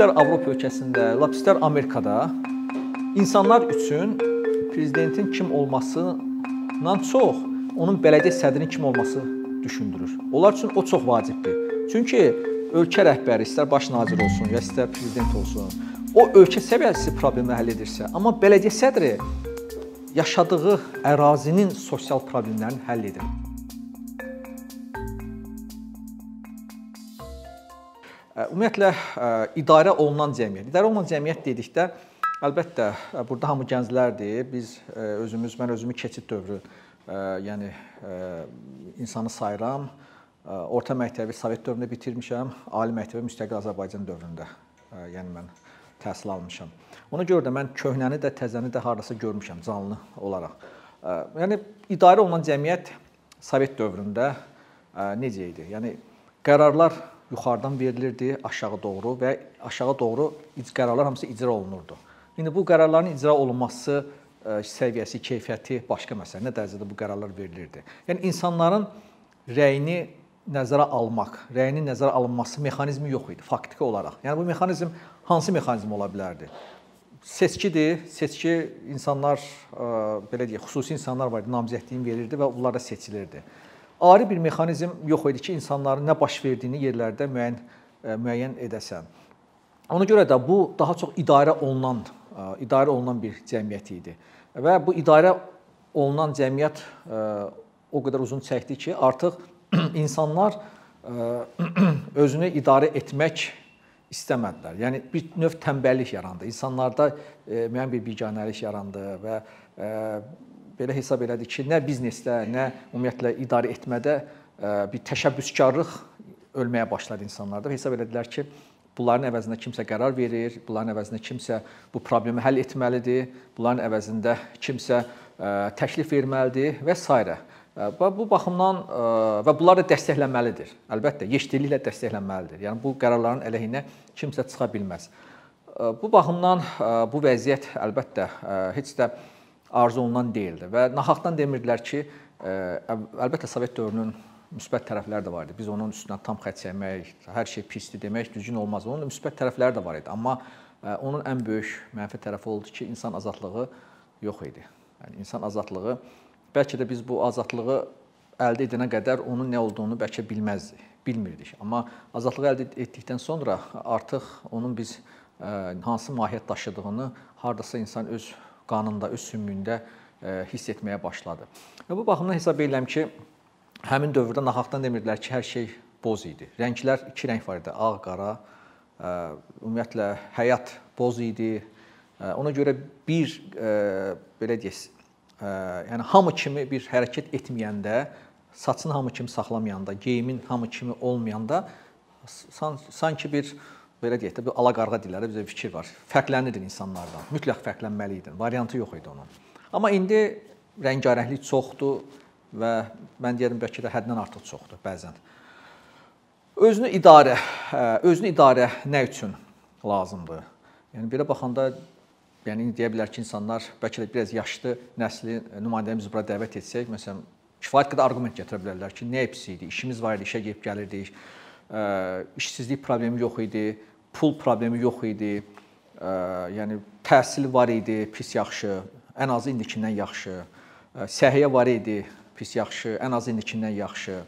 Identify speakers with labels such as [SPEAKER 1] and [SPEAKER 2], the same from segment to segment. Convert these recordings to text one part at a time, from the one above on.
[SPEAKER 1] istər Avropa ölkəsində, lap istər Amerikada insanlar üçün prezidentin kim olmasından çox onun bələdiyyə sədrinin kim olması düşündürür. Onlar üçün o çox vacibdir. Çünki ölkə rəhbəri istər baş nazir olsun, ya istər prezident olsun, o ölkə səviyyəsi problemi həll edirsə, amma bələdiyyə sədri yaşadığı ərazinin sosial problemlərini həll edir. Ümumiyyətlə idarə olunan cəmiyyət. İdarə olunan cəmiyyət dedikdə əlbəttə burada hamı gənclərdir. Biz özümüz mən özümü keçid dövrü yəni insanı sayıram. Orta məktəbi Sovet dövründə bitirmişəm, ali məktəbi müstəqil Azərbaycan dövründə. Yəni mən təhsil almışam. Ona görə də mən köhnəni də, təzəni də hardasa görmüşəm canlı olaraq. Yəni idarə olunan cəmiyyət Sovet dövründə necə idi? Yəni qərarlar yuxarıdan verilirdi aşağı doğru və aşağı doğru qərarlar hamısı icra olunurdu. İndi bu qərarların icra olunması səviyyəsi, keyfiyyəti başqa məsələ. Nə dərəcədə bu qərarlar verilirdi? Yəni insanların rəyini nəzərə almaq, rəyinin nəzərə alınması mexanizmi yox idi faktiki olaraq. Yəni bu mexanizm hansı mexanizm ola bilərdi? Seçkidir. Seçki insanlar belə deyək, xüsusi insanlar var idi, namizədliyin verirdi və onlar da seçilirdi. Ayrı bir mexanizm yox idi ki, insanların nə baş verdiyini yerlərdə müəyyən müəyyən edəsən. Ona görə də bu daha çox idarə olunan idarə olunan bir cəmiyyət idi. Və bu idarə olunan cəmiyyət o qədər uzun çəkdi ki, artıq insanlar özünü idarə etmək istəmədilər. Yəni bir növ tənbəllik yarandı. İnsanlarda müəyyən bir biganəlik yarandı və belə hesab elədi ki, nə biznesdə, nə ümumiyyətlə idarə etmədə bir təşəbbüskarlıq ölməyə başladı insanlarda. Hesab elədilər ki, bunların əvəzində kimsə qərar verir, bunların əvəzində kimsə bu problemi həll etməlidir, bunların əvəzində kimsə təklif verməlidir və s. Və bu baxımdan və bunlar da dəstəklənməlidir. Əlbəttə, yeşilliklə dəstəklənməlidir. Yəni bu qərarların əleyhinə kimsə çıxa bilməz. Bu baxımdan bu vəziyyət əlbəttə heç də arzu olunan deyildi və nahaqdan demirdilər ki, əlbəttə Sovet dövrünün müsbət tərəfləri də var idi. Biz onun üstünə tam xətt çəkmək, hər şey pisdir demək düzgün olmaz. Onun da müsbət tərəfləri də var idi. Amma onun ən böyük mənfi tərəfi oldu ki, insan azadlığı yox idi. Yəni insan azadlığı bəlkə də biz bu azadlığı əldə edənə qədər onun nə olduğunu bəlkə bilməzdik, bilmirdik. Amma azadlığı əldə etdikdən sonra artıq onun biz hansı mahiyyət daşıdığını hardasa insan öz qanında, öz sümüyündə hiss etməyə başladı. Və bu baxımdan hesab edirəm ki, həmin dövrdə nahaqdan demirdilər ki, hər şey boz idi. Rənglər iki rəng var idi, ağ, qara. Ümumiyyətlə həyat boz idi. Ona görə bir belə deyək, yəni hamı kimi bir hərəkət etməyəndə, saçını hamı kimi saxlamayanda, geyimin hamı kimi olmayanda sanki bir belə deyək də, bir ala-qarğa dilləri bizə fikir var. Fərqlənirdin insanlardan. Mütləq fərqlənməli idin. Variantı yox idi onun. Amma indi rəngarənglik çoxdur və mən deyirəm bəlkə də həddən artıq çoxdur bəzən. Özünü idarə, hə, özünü idarə nə üçün lazımdır? Yəni belə baxanda yəni deyə bilər ki, insanlar bəlkə də biraz yaşlı nəsli nümayəndəmizi bura dəvət etsək, məsələn, kifayət qədər arqument gətirə bilərlər ki, nə pis idi, işimiz var idi, işə gedib gəlirdik, işsizlik problemi yox idi, pul problemi yox idi, yəni təhsil var idi, pis yaxşı, ən azı indikindən yaxşı, səhiyyə var idi, pis yaxşı, ən azı indikindən yaxşı.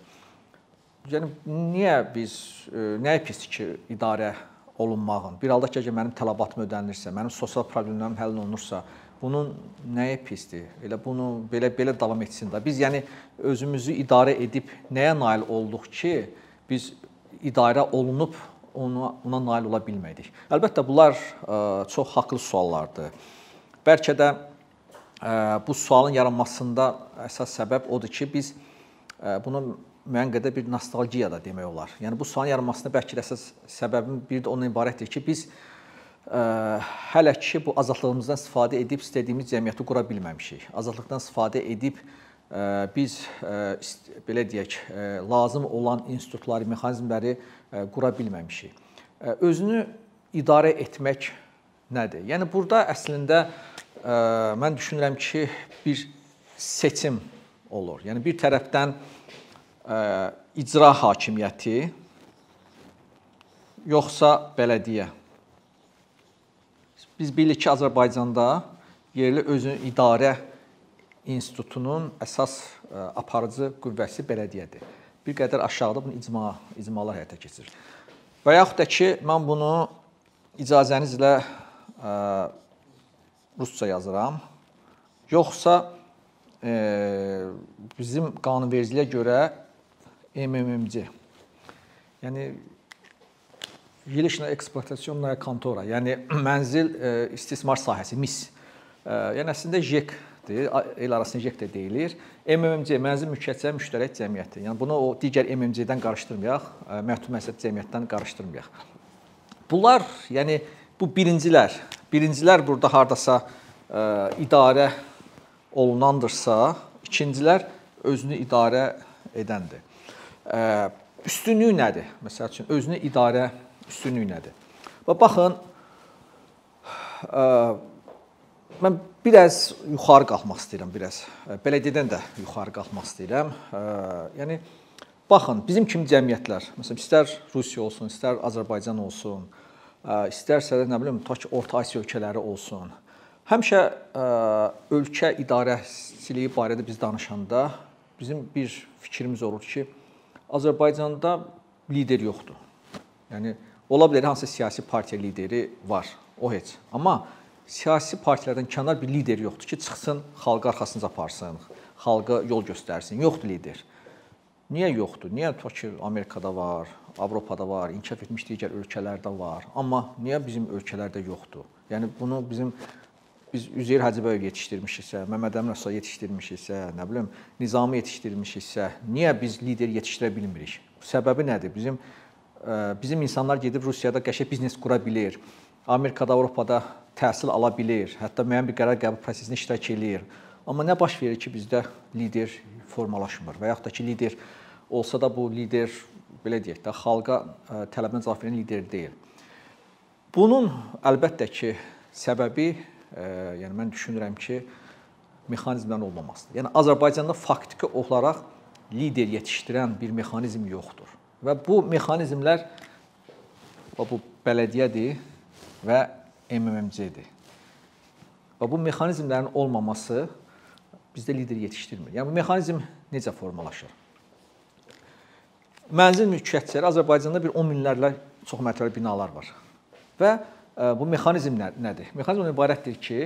[SPEAKER 1] Yəni niyə biz e, nəyə pis ki, idarə olunmağın? Bir halda ki, mənim tələbatım ödənilirsə, mənim sosial problemlərim həll olunursa, bunun nəyə pisdir? Elə bunu belə belə davam etsin də. Biz yəni özümüzü idarə edib nəyə nail olduq ki, biz idarə olunub ona ona nail ola bilmədik. Əlbəttə bunlar ə, e, çox haqlı suallardır. Bəlkə də bu sualın yaranmasında əsas səbəb odur ki, biz bunu müəyyən qədər bir nostalgiya da demək olar. Yəni bu sualın yaranmasında bəlkə də əsas səbəbin biri də ondan ibarətdir ki, biz hələ ki bu azadlığımızdan istifadə edib istədiyimiz cəmiyyəti qura bilməmişik. Azadlıqdan istifadə edib biz belə deyək, lazım olan institutları, mexanizmləri qura bilməmişik. Özünü idarə etmək nədir? Yəni burada əslində mən düşünürəm ki, bir seçim olur. Yəni bir tərəfdən icra hakimiyyəti yoxsa bələdiyyə biz bilirik ki, Azərbaycanda yerli özünü idarə institutunun əsas aparıcı qüvvəsi bələdiyyədir. Bir qədər aşağıda bunu icma, icmalar həyata keçirir. Və yaxud da ki, mən bunu icazənizlə ə, rusca yazıram. Yoxsa e, bizim qanunvericiliyə görə MMMC. Yəni Yelişna eksploatasyonная kontora, yəni mənzil e, istismar sahəsi, MIS. E, yəni əslində JEK deyil, el arasında JEK də deyilir. MMC mənzil mülkiyyətçiləri müştərək cəmiyyəti. Yəni bunu o digər MMC-dən qarışdırmayaq, məhdud məsuliyyət cəmiyyətdən qarışdırmayaq. Bunlar, yəni bu birincilər, birincilər burada hardasa ə, idarə olunandırsa, ikincilər özünü idarə edəndir. Ə, üstünlüyü nədir? Məsəl üçün özünü idarə üstünlüyü nədir? Və baxın ə, mən biraz yuxarı qalxmaq istəyirəm, biraz. Belediyədən də yuxarı qalxmaq istəyirəm. Ə, yəni baxın, bizim kimi cəmiyyətlər, məsələn, istər Rusiya olsun, istər Azərbaycan olsun, ə, istərsə də nə bilim, tutaq ki, Orta Asiya ölkələri olsun. Həmişə ölkə idarəçiliyi barədə biz danışanda bizim bir fikrimiz olur ki, Azərbaycanda lider yoxdur. Yəni ola bilər hansı siyasi partiya lideri var, o heç. Amma siyasi partiyalardan kənar bir lider yoxdur ki, çıxsın, xalqı arxasınca aparsın, xalqa yol göstərsin. Yoxdur lider. Niyə yoxdur? Niyə tutaq ki, Amerikada var, Avropada var, inkişaf etmiş digər ölkələrdə var. Amma niyə bizim ölkələrdə yoxdur? Yəni bunu bizim biz Üzeyir Hacıbəyev yetişdirmişiksə, Məmməd Əmin Rəsul yetişdirmişiksə, nə bilim, Nizami yetişdirmişiksə, niyə biz lider yetişdirə bilmirik? Səbəbi nədir? Bizim bizim insanlar gedib Rusiyada qəşəng biznes qura bilir. Amerikada, Avropada təhsil ala bilir, hətta müəyyən bir qərar qəbul prosesində iştirak eləyir. Amma nə baş verir ki, bizdə lider formalaşmır və yaxud da ki, lider olsa da bu lider belə deyək də xalqa tələbinə cavab verən lider deyil. Bunun əlbəttə ki, səbəbi yəni mən düşünürəm ki, mexanizmlərin olmamasıdır. Yəni Azərbaycanda faktiki olaraq lider yetişdirən bir mexanizm yoxdur. Və bu mexanizmlər bu bələdiyyədir və MMMC-dir. Və bu mexanizmlərin olmaması bizdə lider yetişdirmir. Yəni bu mexanizm necə formalaşır? Mənzil mülkiyyətçiləri Azərbaycanda bir 10 minlərlə çox mərtəbəli binalar var. Və bu mexanizm nədir? Mexanizm ibarətdir ki,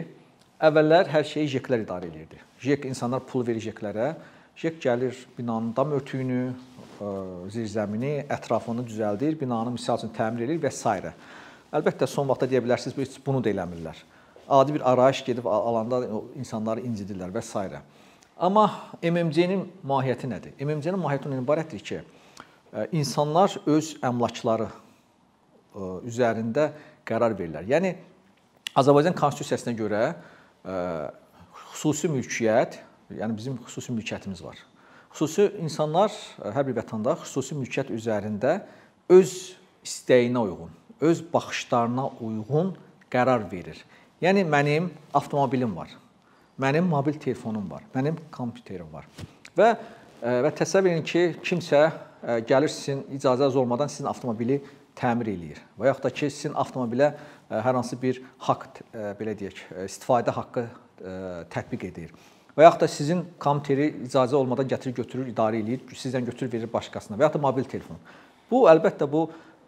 [SPEAKER 1] əvvəllər hər şeyi JEK-lər idarə edirdi. JEK insanlar pul verir JEK-lərə. JEK gəlir binanın dam örtüyünü, zirzəmini, ətrafını düzəldir, binanı misal üçün təmir edir və s. Əlbəttə son vaxtda deyə bilərsiniz, heç bunu da eləmirlər. Adi bir arayış gedib alanda insanları incidirlər və s. Amma MMC-nin mahiyyəti nədir? MMC-nin mahiyyəti ondan ibarətdir ki, insanlar öz əmlakları üzərində qərar verirlər. Yəni Azərbaycan konstitusiyasına görə ə, xüsusi mülkiyyət, yəni bizim xüsusi mülkiyyətimiz var. Xüsusi insanlar, hər bir vətəndaş xüsusi mülkiyyət üzərində öz istəyinə uyğun, öz baxışlarına uyğun qərar verir. Yəni mənim avtomobilim var. Mənim mobil telefonum var. Mənim kompüterim var. Və və təsəvvür edin ki, kimsə gəlir sizin icazəniz olmadan sizin avtomobili təmir eləyir və yaxud da ki, sizin avtomobilə e, hər hansı bir haqq e, belə deyək, e, istifadə haqqı tətbiq edir. Və yaxud da sizin kompüteri icazə olmadan gətirir, götürür, idarə eləyir, sizdən götürür, verir başqasına və yaxud da mobil telefon. Bu əlbəttə bu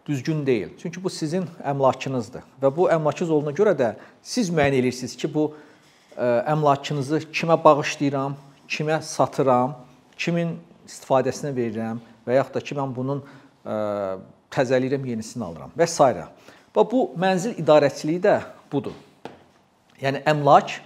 [SPEAKER 1] düzgün deyil. Çünki bu sizin əmlakınızdır və bu əmlakınız olduğuna görə də siz müəyyən edirsiniz ki, bu əmlakınızı kimə bağışlayıram, kimə satıram, kimin istifadəsinə verirəm və yaxud da ki, mən bunun təzəliyirəm, yenisini alıram və s. Və bu mənzil idarəçiliyi də budur. Yəni əmlak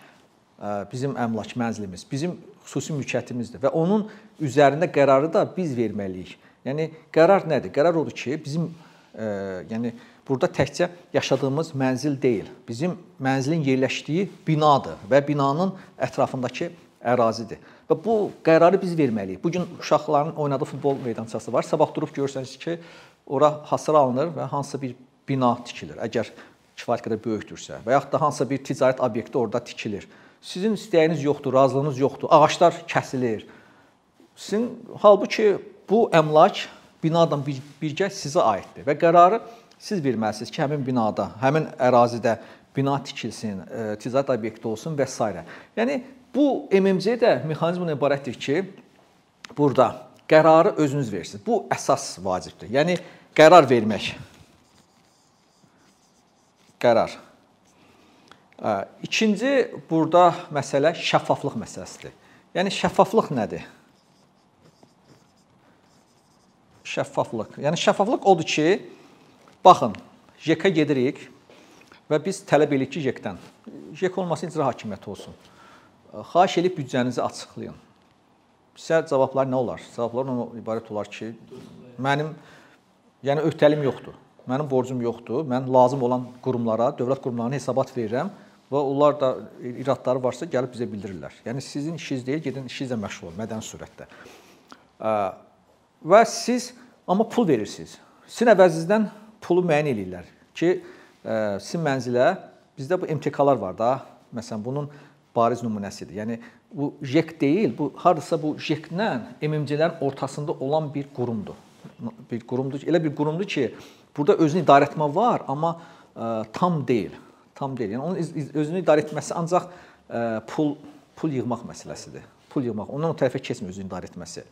[SPEAKER 1] bizim əmlak mənzilimiz, bizim xüsusi mülkiyyətimizdir və onun üzərində qərarı da biz verməliyik. Yəni qərar nədir? Qərar odur ki, bizim e, yəni burada təkcə yaşadığımız mənzil deyil. Bizim mənzilin yerləşdiyi binadır və binanın ətrafındakı ərazidir. Və bu qərarı biz verməliyik. Bu gün uşaqların oynadığı futbol meydançası var. Sabah durub görsəniz ki, ora hasar alınır və hansısa bir bina tikilir. Əgər kifayət qədər böyükdürsə və yaxud da hansısa bir ticarət obyekti orada tikilir. Sizin istəyiniz yoxdur, razılığınız yoxdur. Ağaclar kəsilir. Sizin halbuki bu əmlak binadan bir, birgə sizə aiddir və qərarı siz verməlisiniz ki, həmin binada, həmin ərazidə bina tikilsin, ticarət obyekti olsun və s. Yəni bu MMC də mexanizmdən ibarətdir ki, burada qərarı özünüz versiniz. Bu əsas vacibdir. Yəni qərar vermək. Qərar. İkinci burada məsələ şəffaflıq məsələsidir. Yəni şəffaflıq nədir? Şəffaflıq. Yəni şəffaflıq odur ki, baxın, JEK-ə gedirik və biz tələb edirik ki, JEK-dən JEK olmasın icra hakimiyyəti olsun. Xahiş edib büdcənizi açıqlayın. Sizə cavablar nə olar? Cavablar ondan ibarət olar ki, mənim yəni öhdəliyim yoxdur. Mənim borcum yoxdur. Mən lazım olan qurumlara, dövlət qurumlarına hesabat verirəm və onlar da iradları varsa gəlib bizə bildirirlər. Yəni sizin işiniz deyil, gedin işinizlə məşğul olun mədəni surətdə. Və siz amma pul verirsiniz. Sizin əvəzinizdən pulu müəyyən eləyirlər ki, sizin mənzilə bizdə bu MTK-lar var da. Məsələn, bunun bariz nümunəsidir. Yəni bu JEK deyil, bu hardasa bu JEK-lə MMC-lərin ortasında olan bir qurumdur. Bir qurumdur. Elə bir qurumdur ki, burada özünü idarə etmə var, amma ə, tam deyil. Tam deyil. Yəni onun özünü idarə etməsi ancaq ə, pul pul yığmaq məsələsidir. Pul yığmaq. Ondan o tərəfə keçmir özünü idarə etməsi.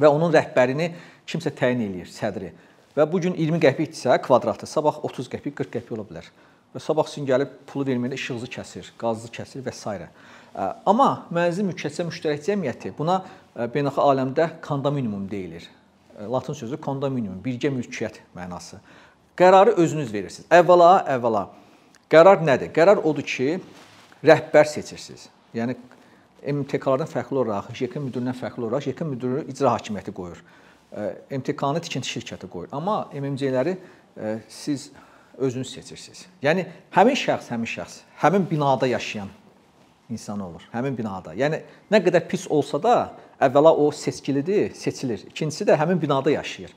[SPEAKER 1] Və onun rəhbərini kimsə təyin eləyir, sədri. Və bu gün 20 qəpikdirsə kvadratı, sabah 30 qəpik, 40 qəpik ola bilər. Və sabah sizin gəlib pulu verməyəndə işığınızı kəsir, qazınızı kəsir və s. Amma mənzil mülkiyyətçi müştərək cəmiyyəti buna beynəlxalq aləmdə kondominium deyilir. Latın sözü kondominium, birgə mülkiyyət mənası. Qərarı özünüz verirsiniz. Əvvəla, əvvəla qərar nədir? Qərar odur ki, rəhbər seçirsiniz. Yəni MTK-lardan fərqli olaraq, JK müdirindən fərqli olaraq JK müdiri icra hakimiyyəti qoyur. MTK-nı tikinti şirkəti qoyur. Amma MMC-ləri siz özünüz seçirsiniz. Yəni həmin şəxs, həmin şəxs, həmin binada yaşayan insan olur. Həmin binada. Yəni nə qədər pis olsa da, əvvəla o seçkilidir, seçilir. İkincisi də həmin binada yaşayır.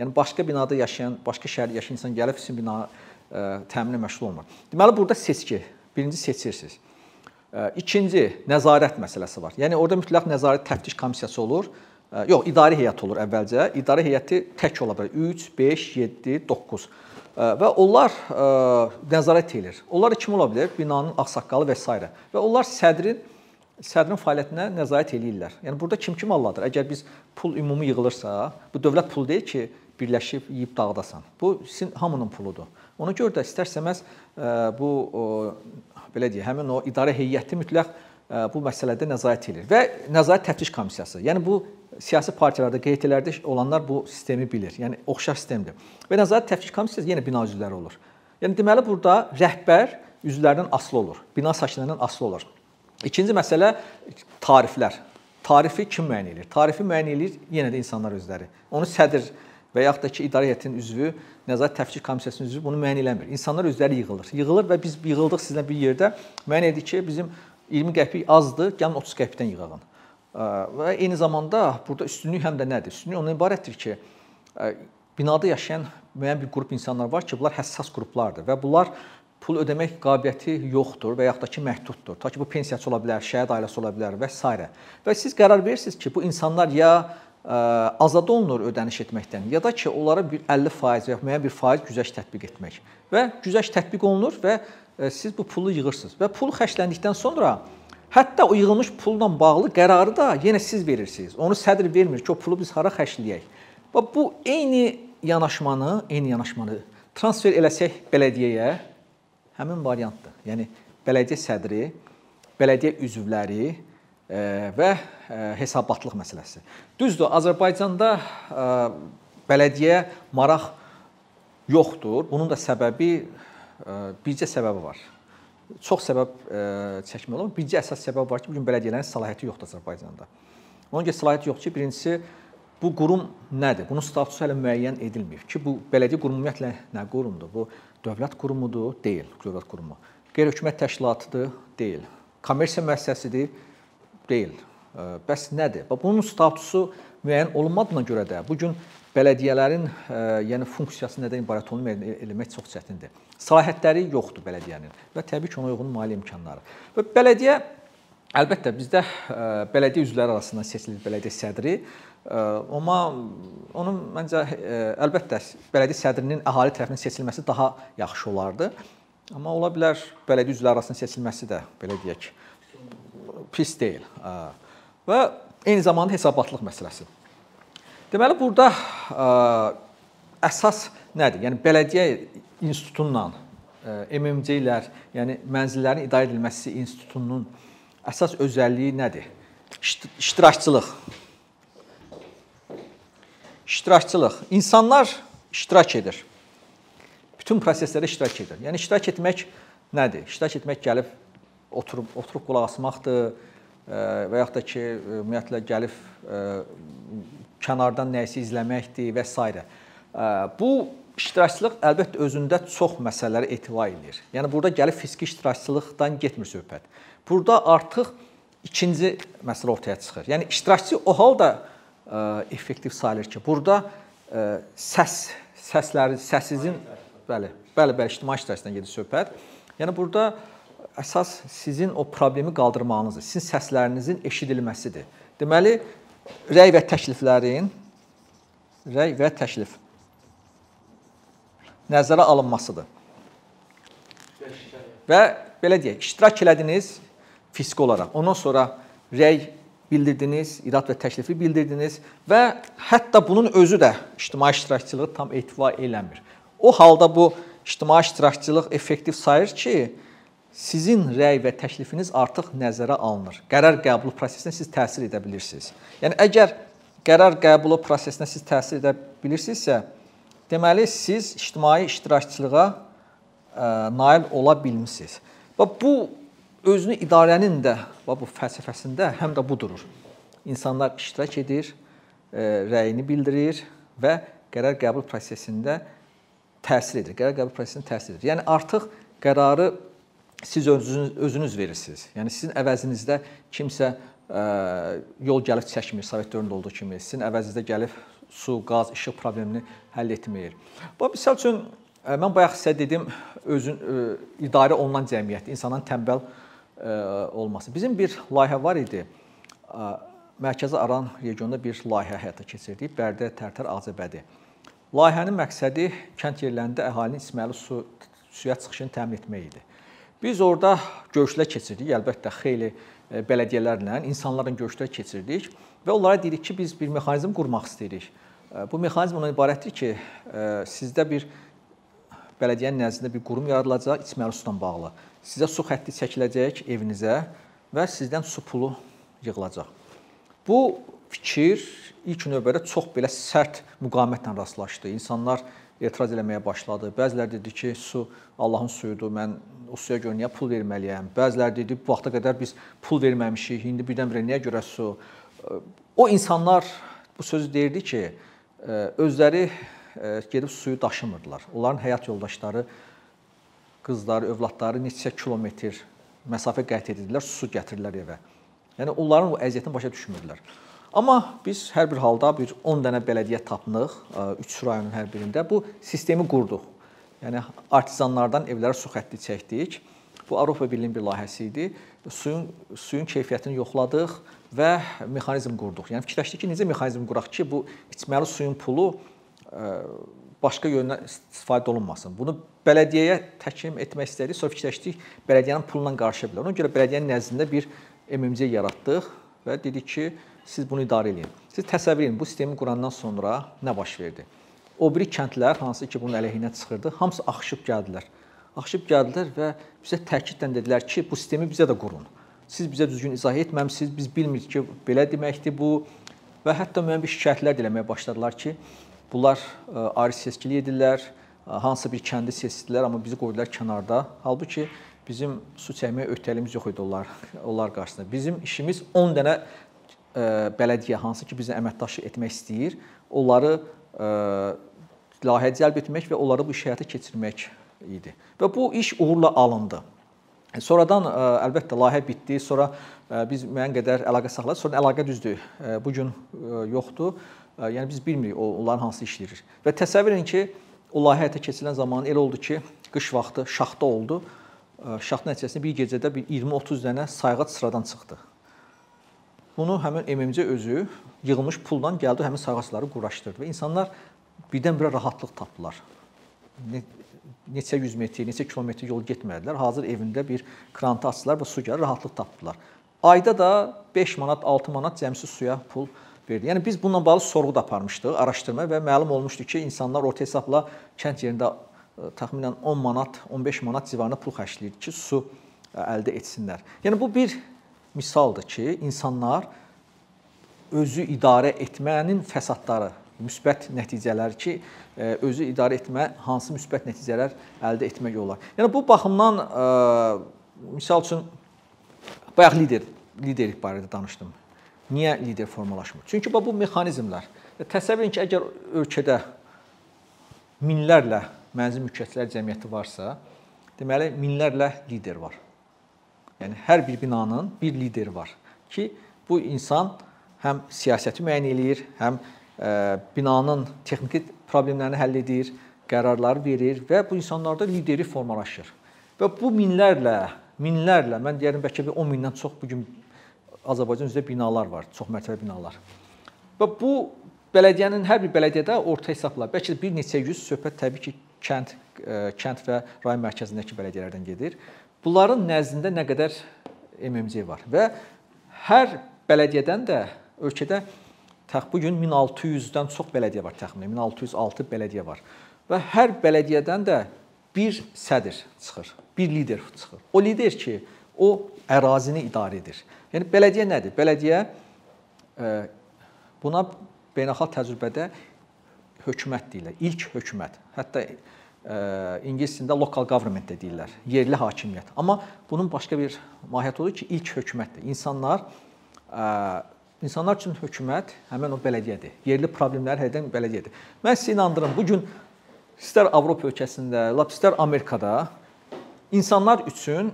[SPEAKER 1] Yəni başqa binada yaşayan, başqa şəhərdə yaşayan insan gəlib sizin bina ə, təminə məşğul olmur. Deməli burada seçki. Birinci seçirsiniz. İkinci nəzarət məsələsi var. Yəni orada mütləq nəzarət təftiş komissiyası olur. Yox, idarə heyət olur əvvəlcə. İdarə heyəti tək ola bilər. 3, 5, 7, 9 və onlar nəzarət edir. Onlar kim ola bilər? Binanın ağsaqqalı və s. və onlar sədrin sədrin fəaliyyətinə nəzarət eləyirlər. Yəni burada kim kim alladır? Əgər biz pul ümumi yığılırsa, bu dövlət pulu deyil ki, birləşib yeyib dağıdasan. Bu sizin hamının puludur. Ona görə də istərsəməz bu belə deyək, həmin o idarə heyəti mütləq bu məsələdə nəzarət edir və nəzarət təftiş komissiyası. Yəni bu siyasi partiyalarda, QT-lərdə olanlar bu sistemi bilir. Yəni oxşar sistemdir. Və nəzarət təftiş komissiyası yenə bina üzvləri olur. Yəni deməli burada rəhbər üzvlərdən asılı olur. Bina sakinlərindən asılı olur. İkinci məsələ tariflər. Tarifi kim müəyyən edir? Tarifi müəyyən edir yenə də insanlar özləri. Onu sədr və yaxud da ki, idarə heyətinin üzvü, nəzarət təftiş komissiyasının üzvü bunu müəyyən eləmir. İnsanlar özləri yığılır. Yığılır və biz yığıldıq sizlə bir yerdə müəyyən edik ki, bizim 20 qəpik azdır, gəlin 30 qəpikdən yığağın. Və eyni zamanda burada üstünlük həm də nədir? Üstünlük ondan ibarətdir ki, binada yaşayan müəyyən bir qrup insanlar var ki, bunlar həssas qruplardır və bunlar pul ödəmək qabiliyyəti yoxdur və yaxud da ki, məhduddur. Ta ki, bu pensiyaçı ola bilər, şəhid ailəsi ola bilər və s. Və siz qərar verirsiniz ki, bu insanlar ya azad olunur ödəniş etməkdən, ya da ki, onlara bir 50% və ya müəyyən bir faiz güzəşt tətbiq etmək. Və güzəşt tətbiq olunur və siz bu pulu yığırsınız və pul xərcləndikdən sonra Hətta o yığılmış pulla bağlı qərarı da yenə siz verirsiniz. Onu sədr vermir ki, o pulu biz hara xərcləyək. Və bu eyni yanaşmanı, eyni yanaşmanı transfer eləsək bələdiyyəyə həmin variantdır. Yəni bələdiyyə sədri, bələdiyyə üzvləri və e, hesabatlıq məsələsi. Düzdür, Azərbaycanda e, bələdiyyə maraq yoxdur. Bunun da səbəbi bircə səbəbi var çox səbəb e, çəkmək olar. Bircə əsas səbəb var ki, bu gün bələdiyyələrin səlahiyyəti yoxdur Azərbaycanda. Ona görə səlahiyyət yoxdur ki, birincisi bu qurum nədir? Bunun statusu hələ müəyyən edilməyib ki, bu bələdiyyə qurumu ümumiyyətlə nə qurumdur? Bu dövlət qurumudur? Deyil, dövlət qurumu. Qeyri-hökumət təşkilatıdır? Deyil. Kommersiya müəssisəsidir? Deyil. Bəs nədir? Bax bunun statusu müəyyən olunmadığına görə də bu gün bələdiyyələrin yəni funksiyası nədən ibarət müəyyən etmək çox çətindir. Səlahiyyətləri yoxdur bələdiyyənin və təbii ki, ona uyğun maliyyə imkanları. Və bələdiyyə əlbəttə bizdə bələdiyyə üzvləri arasından seçilir bələdiyyə sədri. Amma onun məncə əlbəttə bələdiyyə sədrinin əhali tərəfindən seçilməsi daha yaxşı olardı. Amma ola bilər bələdiyyə üzvləri arasında seçilməsi də belə deyək pis deyil. Və eyni zamanda hesabatlıq məsələsi. Deməli burada əsas nədir? Yəni bələdiyyə institutundan MMC-lər, yəni mənzillərin idarə edilməsi institutunun əsas özəlliyi nədir? İştirakçılıq. İştirakçılıq. İnsanlar iştirak edir. Bütün proseslərdə iştirak edir. Yəni iştirak etmək nədir? İştirak etmək gəlib oturub oturub qulaq asmaqdır və yaxud da ki, ümumiyyətlə gəlib kənardan nəyisə izləməkdir və s. Bu iştirakçılıq əlbəttə özündə çox məsələləri ehtiva edir. Yəni burada gəlib fiziki iştirakçılıqdan getmir söhbət. Burada artıq ikinci məsələ ortaya çıxır. Yəni iştirakçı o halda effektiv sayılır ki, burada səs, səsləri, səssizin bəli, bəli, bəli, ictimai iştirakçıdan gedir söhbət. Yəni burada əsas sizin o problemi qaldırmağınızdır. Sizin səslərinizin eşidilməsidir. Deməli, rəy və təkliflərin rəy və təklif nəzərə alınmasıdır. Və belə deyək, iştirak elədiniz fiziki olaraq. Ondan sonra rəy bildirdiniz, irad və təklifi bildirdiniz və hətta bunun özü də ictimai iştirakçılığı tam etibar eləmir. O halda bu ictimai iştirakçılıq effektiv sayır ki, sizin rəy və təklifiniz artıq nəzərə alınır. Qərar qəbulu prosesinə siz təsir edə bilirsiniz. Yəni əgər qərar qəbulu prosesinə siz təsir edə bilirsinizsə, deməli siz ictimai iştirakçılığa ə, nail ola bilmisiniz. Və bu özünü idarənin də və bu fəlsəfəsində həm də bu durur. İnsanlar iştirak edir, ə, rəyini bildirir və qərar qəbul prosesində təsir edir. Qərar qəbul prosesində təsir edir. Yəni artıq qərarı siz özünüz, özünüz verirsiniz. Yəni sizin əvəzinizdə kimsə ə, yol gəlib çəkmir, Sovet dövründə olduğu kimi. Sizin əvəzinizdə gəlib su, qaz, işıq problemini həll etmir. Bu məsəl üçün mən bayaq sizə dedim, özün ə, idarə olunan cəmiyyət, insanın tənbəl ə, olması. Bizim bir layihə var idi. Ə, Mərkəzi Aran regionunda bir layihə həyata keçirdik. Bərdə, Tərtər, Ağcabədi. Layihənin məqsədi kənd yerlərində əhalinin içməli su suya çıxışını təmin etmək idi. Biz orada görüşlər keçirdik, əlbəttə xeyli e, bələdiyyələrlə, insanların görüşlər keçirdik və onlara dedik ki, biz bir mexanizm qurmaq istəyirik. E, bu mexanizm ondan ibarətdir ki, e, sizdə bir bələdiyyənin nəzdində bir qurum yaradılacaq içməli sudan bağlı. Sizə su xətti çəkiləcək evinizə və sizdən su pulu yığılacaq. Bu fikir ilk növbədə çox belə sərt müqavimətlə rastlaşdı. İnsanlar etiraz eləməyə başladı. Bəziləri dedi ki, su Allahın suyudur. Mən o suya görə niyə pul verməliyəm? Bəziləri dedi, bu vaxta qədər biz pul verməmişik. İndi birdən-birə niyə görə su? O insanlar bu sözü deyirdi ki, özləri gedib suyu daşımırdılar. Onların həyat yoldaşları, qızları, övladları neçə kilometr məsafə qət edirdilər, su gətirirlər evə. Yəni onların o əziyyətini başa düşmürdülər. Amma biz hər bir halda bir 10 dənə bələdiyyə tapdıq 3 rayonun hər birində. Bu sistemi qurduq. Yəni artizanlardan evlərə su xətti çəkdik. Bu Avropa Birliyinin bir layihəsi idi. Suyun suyun keyfiyyətini yoxladıq və mexanizm qurduq. Yəni fikirləşdik ki, necə mexanizm quraq ki, bu içməli suyun pulu başqa yöndən istifadə olunmasın. Bunu bələdiyyəyə təhkim etmək istədik. Sonra fikirləşdik, bələdiyyənin pulundan qarışa bilər. Ona görə bələdiyyənin nəzdində bir MMC yaratdıq və dedik ki, siz bunu idarə edin. Siz təsəvvür edin, bu sistemi qurandan sonra nə baş verdi? O biri kəndlər hansı ki bunun əleyhinə çıxırdı, hamısı axışıb gəldilər. Axışıb gəldilər və bizə təkidlə dedilər ki, bu sistemi bizə də qurun. Siz bizə düzgün izah etməmisiniz, biz bilmirik ki, belə deməkdir bu və hətta müəyyən bir şikayətlər də eləməyə başladılar ki, bunlar e, ayrı seçkili edirlər, e, hansısa bir kəndi seçdilər, amma bizi qoydular kənarda. Halbuki bizim su çəkməyə öhdəliyimiz yox idi onlar onlar qarşısında. Bizim işimiz 10 dənə bələdiyyə hansı ki bizə əməkdaşlıq etmək istəyir, onları layihəyə cəlb etmək və onları bu iş həyata keçirmək idi. Və bu iş uğurla alındı. Sonradan əlbəttə layihə bitdi. Sonra biz müəyyən qədər əlaqə saxladıq. Sonra əlaqə düzdür. Bu gün yoxdur. Yəni biz bilmirik onların hansı işləyir. Və təsəvvür edin ki, o layihə həyata keçirilən zaman elə oldu ki, qış vaxtı şaxta oldu. Şaxta nəticəsində bir gecədə bir 20-30 dənə sayğac sıradan çıxdı. Bunu həmin MMC özü yığılmış pulla gəldi həmin sayğacları quraşdırdı və insanlar birdən-birə rahatlıq tapdılar. neçə 100 metr, neçə kilometr yol getmədilər. Hazır evində bir krantı açdılar və su gəlir, rahatlıq tapdılar. Ayda da 5 manat, 6 manat cəmsi suya pul verdi. Yəni biz bununla bağlı sorğu da aparmışdıq, araşdırma və məlum olmuşdu ki, insanlar orta hesabla kənd yerində e, təxminən 10 manat, 15 manat civarında pul xərcləyir ki, su e, əldə etsinlər. Yəni bu bir misaldır ki, insanlar özü idarə etmənin fəsadları, müsbət nəticələri ki, e, özü idarə etmə hansı müsbət nəticələr əldə etmək olar. Yəni bu baxımdan misal üçün bayaq lider liderlik barədə danışdım. Niyə lider formalaşmır? Çünki bu mexanizmlər. Təsəvvür edin ki, əgər ölkədə minlərlə mənzil mülkiyyətçilər cəmiyyəti varsa, deməli minlərlə lider var. Yəni hər bir binanın bir lideri var ki, bu insan həm siyasəti müəyyən eləyir, həm ə, binanın texniki problemlərini həll edir, qərarlar verir və bu insanlarda lideri formalaşır. Və bu minlərlə, minlərlə, mən deyərəm bəlkə bir 10 mindən çox bu gün Azərbaycan üzrə binalar var, çox mərtəbəli binalar. Və bu bələdiyyənin hər bir bələdiyyədə orta hesabla bəlkə bir neçə yüz söhbət təbii ki, kənd e, kənd və rayon mərkəzindəki bələdiyyələrdən gedir. Bunların nəzdində nə qədər MMC var və hər bələdiyyədən də ölkədə təx bu gün 1600-dən çox bələdiyyə var təxminən 1606 bələdiyyə var. Və hər bələdiyyədən də bir sədr çıxır, bir lider çıxır. O lider ki, o ərazini idarə edir. Yəni bələdiyyə nədir? Bələdiyyə e, buna beynəlxalq təcrübədə hökumət deyirlər. İlk hökumət. Hətta ingilis dilində local government də deyirlər. Yerli hakimiyyət. Amma bunun başqa bir mahiyyəti odur ki, ilk hökumətdir. İnsanlar e, insanlar üçün hökumət həmin o bələdiyyədir. Yerli problemləri həll edən bələdiyyədir. Mən sizə inandırım, bu gün istər Avropa ölkəsində, lap istər Amerikada insanlar üçün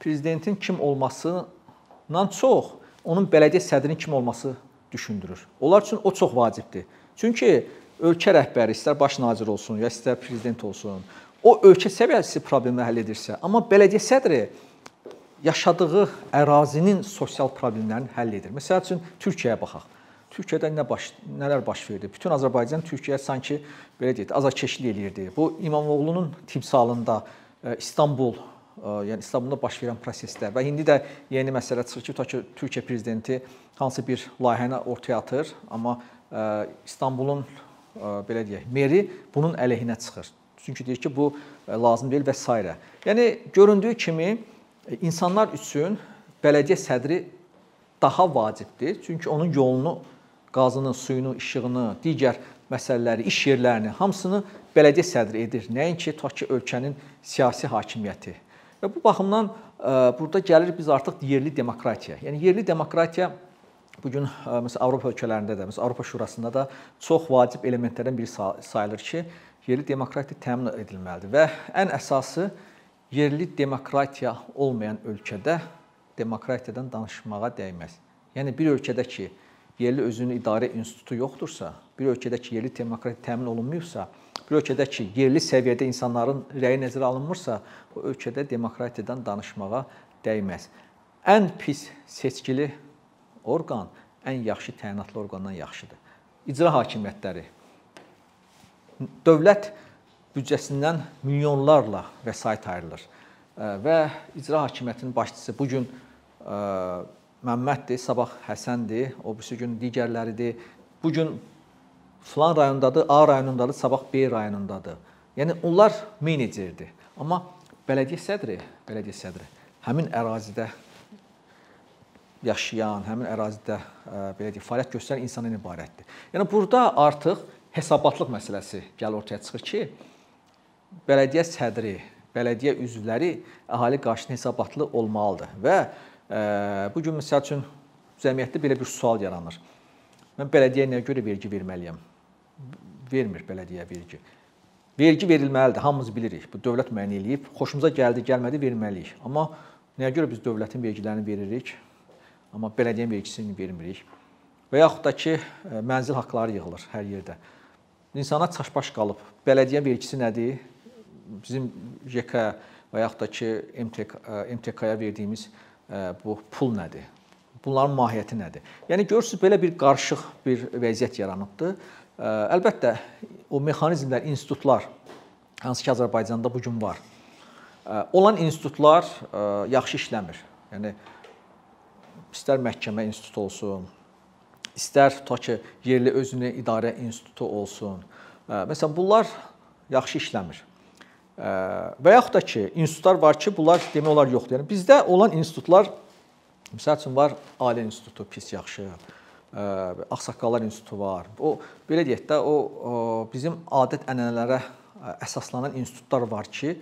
[SPEAKER 1] prezidentin kim olması dan çox onun bələdiyyə sədrinin kim olması düşündürür. Onlar üçün o çox vacibdir. Çünki ölkə rəhbəri istər baş nazir olsun, ya istər prezident olsun, o ölkə səviyyəsi problemləri həll edirsə, amma bələdiyyə sədri yaşadığı ərazinin sosial problemlərini həll edir. Məsəl üçün Türkiyəyə baxaq. Türkiyədə nə baş nələr baş verdi? Bütün Azərbaycan Türkiyə sanki belə deyək, azarkeşlik eləyirdi. Bu İmamoğlunun timsalında e, İstanbul yəni İstanbulda baş verən proseslər və indi də yeni məsələ çıxır ki, tutaq ki, Türkiyə prezidenti hansı bir layihəni ortaya atır, amma İstanbulun belə deyək, meri bunun əleyhinə çıxır. Çünki deyir ki, bu lazım deyil və s. Yəni göründüyü kimi insanlar üçün bələdiyyə sədri daha vacibdir. Çünki onun yolunu, qazını, suyunu, işığını, digər məsələləri, iş yerlərini hamısını bələdiyyə sədri edir. Nəinki tutaq ki, ölkənin siyasi hakimiyyəti. Və bu baxımdan e, burada gəlir biz artıq yerli demokratiya. Yəni yerli demokratiya bu gün e, məsələn Avropa ölkələrində də, məsələn Avropa Şurasında da çox vacib elementlərdən biri sayılır ki, yerli demokratiya təmin edilməlidir və ən əsası yerli demokratiya olmayan ölkədə demokratiyadan danışmağa dəyməz. Yəni bir ölkədə ki, yerli özünü idarə institutu yoxdursa, bir ölkədə ki, yerli demokratiya təmin olunmayıbsa, bir ölkədə ki, yerli səviyyədə insanların rəyi nəzərə alınmırsa, o ölkədə demokratiyadan danışmağa dəyməz. Ən pis seçkili orqan ən yaxşı təyinatlı orqandan yaxşıdır. İcra hakimiyyətləri dövlət büdcəsindən milyonlarla vəsait ayrılır və icra hakimiyyətinin başçısı bu gün Məmməddir, sabah Həsəndir, o birisi gün digərləridir. Bu gün filan rayondadır, A rayonundadır, sabah B rayonundadır. Yəni onlar menecerdir. Amma bələdiyyə sədri, bələdiyyə sədri həmin ərazidə yaşayan, həmin ərazidə belə deyək, fəaliyyət göstərən insandan ibarətdir. Yəni burada artıq hesabatlıq məsələsi gəl ortaya çıxır ki, bələdiyyə sədri, bələdiyyə üzvləri əhali qarşısında hesabatlı olmalıdır və bu gün məsəl üçün cəmiyyətdə belə bir sual yaranır. Mən bələdiyyəyə nəyə görə vergi verməliyəm? vermir bələdiyyə vergi. Vergi verilməlidir, hamımız bilirik. Bu dövlət müəyyən eləyib, xoşumuza gəldi, gəlmədi verməliyik. Amma nəyə görə biz dövlətin vergilərini veririk, amma bələdiyyənin vergisini vermirik? Və yaxud da ki, e, mənzil haqqları yığılır hər yerdə. İnsana çaşbaş qalıb. Bələdiyyə vergisi nədir? Bizim YK və yaxud da ki, MTK MTK-ya verdiyimiz e, bu pul nədir? Bunların mahiyyəti nədir? Yəni görürsüz belə bir qarışıq bir vəziyyət yaranıbdı. Əlbəttə o mexanizmlər, institutlar hansı ki Azərbaycanda bu gün var. Olan institutlar yaxşı işləmir. Yəni istər məhkəmə institutu olsun, istər tutaq ki, yerli özünü idarə institutu olsun. Məsələn, bunlar yaxşı işləmir. Və yaxud da ki, institutlar var ki, bunlar demək olar yoxdur. Yəni bizdə olan institutlar məsəl üçün var Ali institutu pis yaxşı, Ağsaqqallar institutu var. O belə deyək də, o, o bizim adət-ənənələrə əsaslanan institutlar var ki,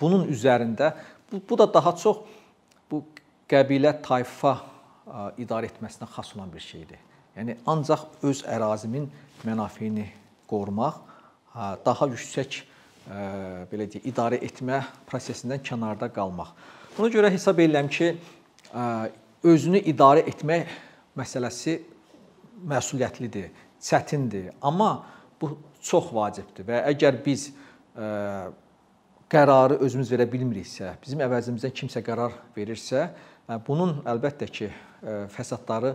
[SPEAKER 1] bunun üzərində bu, bu da daha çox bu qəbilə, tayfa idarə etməsinə xas olan bir şeydir. Yəni ancaq öz ərazimin mənafeyini qorumaq, daha yüksək belə deyək, idarə etmə prosesindən kənarda qalmaq. Buna görə hesab edirəm ki, özünü idarə etmək məsələsi məsuliyyətlidir, çətindir, amma bu çox vacibdir və əgər biz qərarı özümüz verə bilmiriksə, bizim əvəzimizdən kimsə qərar verirsə, bunun əlbəttə ki, fəsadları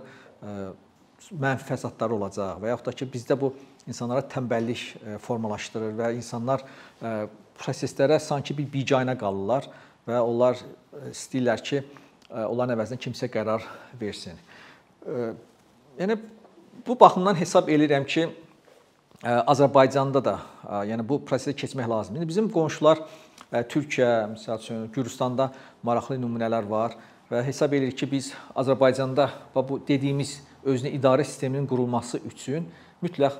[SPEAKER 1] mənfi fəsadları olacaq və yaxud da ki, bizdə bu insanlara tənbəllik formalaşdırır və insanlar proseslərə sanki bir biganə qalırlar və onlar istəyirlər ki, onların əvəzinə kimsə qərar versin. Yəni bu baxımdan hesab eləyirəm ki, Azərbaycanda da yəni bu prosesə keçmək lazımdır. Bizim qonşular Türkiyə, məsəl üçün Gürcüstanda maraqlı nümunələr var və hesab edirik ki, biz Azərbaycanda bu dediyimiz özünə idarə sisteminin qurulması üçün mütləq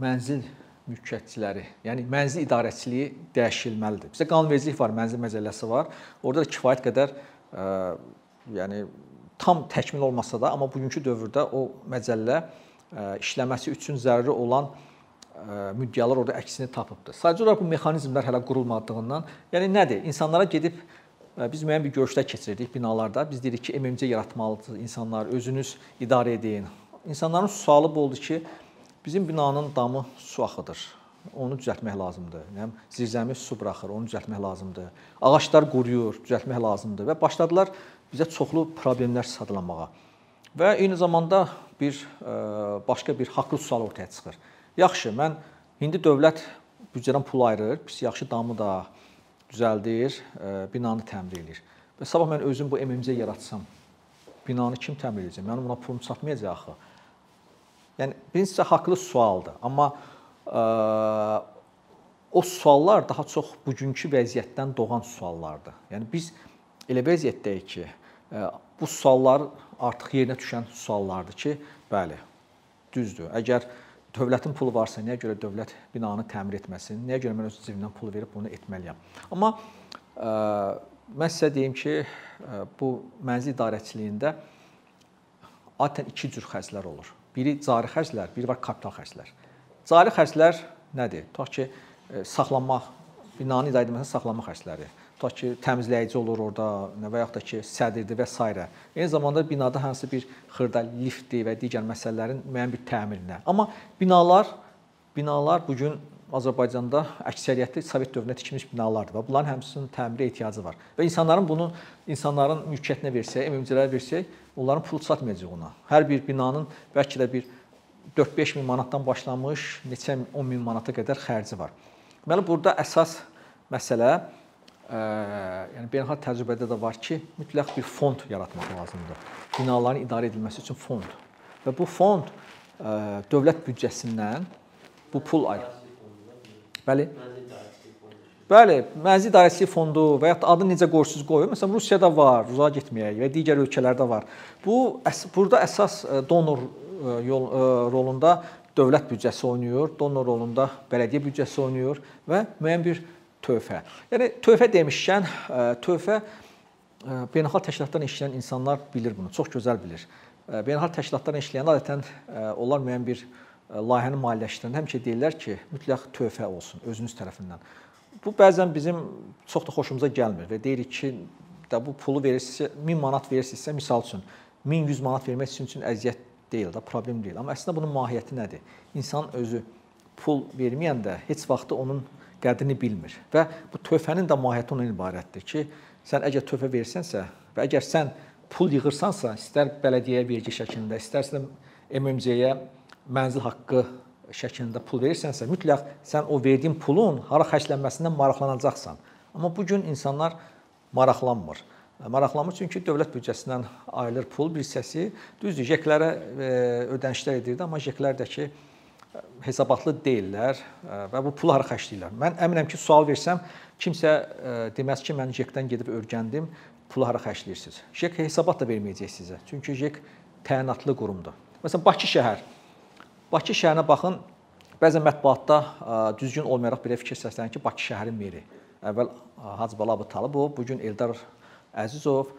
[SPEAKER 1] mənzil mülkiyyətçiləri, yəni mənzil idarəçiliyi dəyişilməlidir. Bizdə qanunvericilik var, mənzil məcəlləsi var. Orada da kifayət qədər ə, yəni tam təkmil olmasa da, amma bugünkü dövrdə o məcəllə ə, işləməsi üçün zəruri olan müddəalar orada əksini tapıbdı. Sadəcə olaraq bu mexanizmlər hələ qurulmadığından, yəni nədir? İnsanlara gedib biz müəyyən bir görüşlər keçirirdik binalarda. Biz dedik ki, MMC yaratmalısınız insanlar, özünüz idarə edin. İnsanların sualı bu oldu ki, bizim binanın damı su axıdır. Onu düzəltmək lazımdır. Yəni zirzəmi su buraxır, onu düzəltmək lazımdır. Ağaclar quruyur, düzəltmək lazımdır və başladılar bizə çoxlu problemlər sadalamağa. Və eyni zamanda bir başqa bir haqlı sual ortaya çıxır. Yaxşı, mən indi dövlət büdcədən pul ayırır, pis yaxşı damı da düzəldir, e, binanı təmir eləyir. Və sabah mən özüm bu MMC yaratsam, binanı kim təmir edəcək? Mənim buna pulum çatmayacaq axı. Yəni birincisi haqlı sualdır, amma ə, e, o suallar daha çox bugünkü vəziyyətdən doğan suallardır. Yəni biz elə vəziyyətdəyik ki, e, bu suallar artıq yerinə düşən suallardır ki, bəli, düzdür. Əgər dövlətin pulu varsa, niyə görə dövlət binanı təmir etməsin? Niyə görə mən öz cibimdən pul verib bunu etməliyəm? Amma ə, mən sizə deyim ki, ə, bu mənzil idarəçiliyində adətən iki cür xərclər olur. Biri cari xərclər, biri var kapital xərclər. Cari xərclər nədir? Tutaq ki, saxlanmaq, binanın idarə edilməsində saxlanma xərcləri tutaq ki, təmizləyici olur orada və yaxud da ki, sədirdir və s. Eyni zamanda binada hansı bir xırda liftdir və digər məsələlərin müəyyən bir təmirinə. Amma binalar binalar bu gün Azərbaycanda əksəriyyəti Sovet dövründə tikilmiş binalardır və bunların həmsinin təmirə ehtiyacı var. Və insanların bunu insanların mülkiyyətinə versək, MMC-lərə versək, onların pulu çatmayacaq ona. Hər bir binanın bəlkə də bir 4-5 min manatdan başlamış, neçə 10 min manata qədər xərci var. Deməli burada əsas məsələ yəni beynəlxalq təcrübədə də var ki, mütləq bir fond yaratmaq lazımdır. Binaların idarə edilməsi üçün fond. Və bu fond dövlət büdcəsindən bu pul ayır. Bəli. Bəli, mənzil idarəçilik fondu və ya adını necə qoyursunuz qoyun. Məsələn, Rusiyada var, uzağa getməyək və digər ölkələrdə var. Bu burada əsas donor yol rolunda dövlət büdcəsi oynayır, donor rolunda bələdiyyə büdcəsi oynayır və müəyyən bir tövhə. Yəni tövhə demişkən, e, tövhə e, beynəlxalq təşkilatlarla işləyən insanlar bilir bunu, çox gözəl bilir. E, beynəlxalq təşkilatlarla işləyən adətən onlar müəyyən bir layihəni maliyyələşdirəndə həmişə deyirlər ki, mütləq tövhə olsun özünüz tərəfindən. Bu bəzən bizim çox da xoşumuza gəlmir və deyirik ki, də bu pulu verirsinizsə, 1000 manat verirsinizsə, misal üçün 1100 manat vermək sizin üçün əziyyət deyil də, problem deyil. Amma əslində bunun mahiyyəti nədir? İnsan özü pul verməyəndə heç vaxt onun qədrini bilmir. Və bu tövhənin də mahiyyəti ondan ibarətdir ki, sən əgər tövhə versənsə və əgər sən pul yığırsansa, istər bələdiyyəyə vergi şəklində, istərsə MMC-yə mənzil haqqı şəklində pul verirsənsə, mütləq sən o verdiyin pulun hara xərclənməsindən maraqlanacaqsan. Amma bu gün insanlar maraqlanmır. Maraqlanmır çünki dövlət büdcəsindən ayrılır pul bir hissəsi. Düzdür, JEK-lərə ödənişlər edirdi, amma JEK-lərdəki hesabatlı deyillər və bu pulu hara xərcləyirlər. Mən əminəm ki, sual versəm, kimsə deməz ki, mən JEK-dən gedib öyrəndim, pulu hara xərcləyirsiniz? JEK hesabat da verməyəcək sizə. Çünki JEK təyinatlı qurumdur. Məsələn, Bakı şəhər. Bakı şəhərinə baxın, bəzən mətbuatda düzgün olmayaraq belə fikir səslənir ki, Bakı şəhərin meri. Əvvəl Hacı Bala Talıbov, bu gün Eldar Əzizov,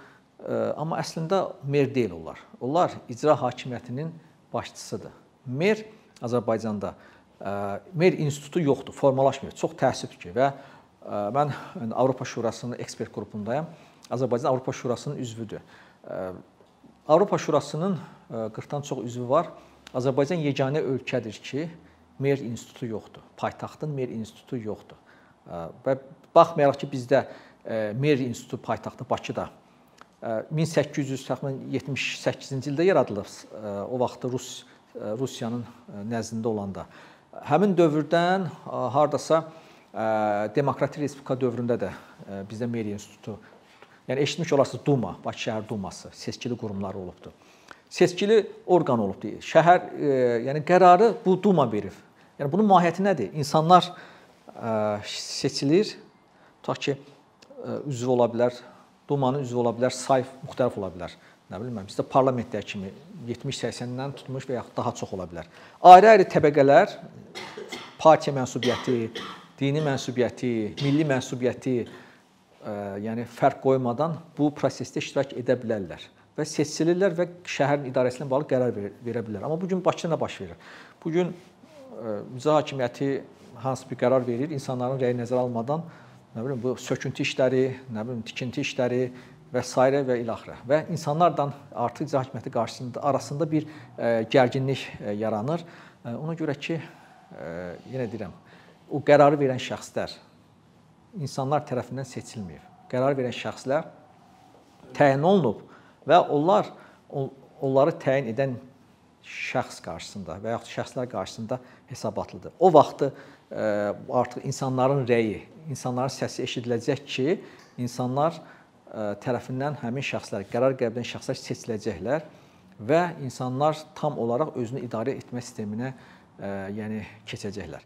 [SPEAKER 1] amma əslində mer deyil onlar. Onlar icra hakimiyyətinin başçısıdır. Mer Azərbaycanda mer institutu yoxdur, formalaşmır. Çox təəssüfdür ki və mən Avropa Şurasının ekspert qrupundayam. Azərbaycan Avropa Şurasının üzvüdür. Avropa Şurasının 40-dan çox üzvü var. Azərbaycan yeganə ölkədir ki, mer institutu yoxdur. Paytaxtın mer institutu yoxdur. Və baxmayaraq ki, bizdə mer institutu paytaxtı Bakıda 1800 təxminən 78-ci ildə yaradılıb. O vaxt Rus Rusiyanın nəzdində olanda. Həmin dövrdən hardasa Demokratik Respublika dövründə də bizdə mer institutu Yəni eşitmiş olarsınız Duma, Bakı şəhər Duması, seçkili qurumları olubdu. Seçkili orqan olubdu. Şəhər e, yəni qərarı bu Duma verir. Yəni bunun mahiyyəti nədir? İnsanlar e, seçilir, tutaq ki, e, üzv ola bilər, Dumanın üzvü ola bilər, say müxtəlif ola bilər. Nə bilim mən, bizdə parlamentdə kimi 70-80-dən tutmuş və yaxud daha çox ola bilər. Ayrı-ayrı təbəqələr partiya mənsubiyyəti, dini mənsubiyyəti, milli mənsubiyyəti, yəni fərq qoymadan bu prosesdə iştirak edə bilərlər və seçilirlər və şəhərin idarəsinə bağlı qərar verə bilərlər. Amma bu gün Bakıda nə baş verir? Bu gün icra hakimiyyəti hansı bir qərar verir, insanların rəyi nəzərə almadan, nə bilim bu söküntü işləri, nə bilim tikinti işləri və s. və ilaxır. Və insanlardan artıq icra hakimiyyəti qarşısında arasında bir gərginlik yaranır. Ona görə ki, yenə deyirəm, o qərarı verən şəxslər insanlar tərəfindən seçilməyib. Qərar verən şəxslər təyin olunub və onlar onları təyin edən şəxs qarşısında və yaxud şəxslər qarşısında hesabatlıdır. O vaxtı artıq insanların rəyi, insanların səsi eşidiləcək ki, insanlar tərəfindən həmin şəxslər, qərar qəbul edən şəxslər seçiləcəklər və insanlar tam olaraq özünü idarə etmə sisteminə yəni keçəcəklər.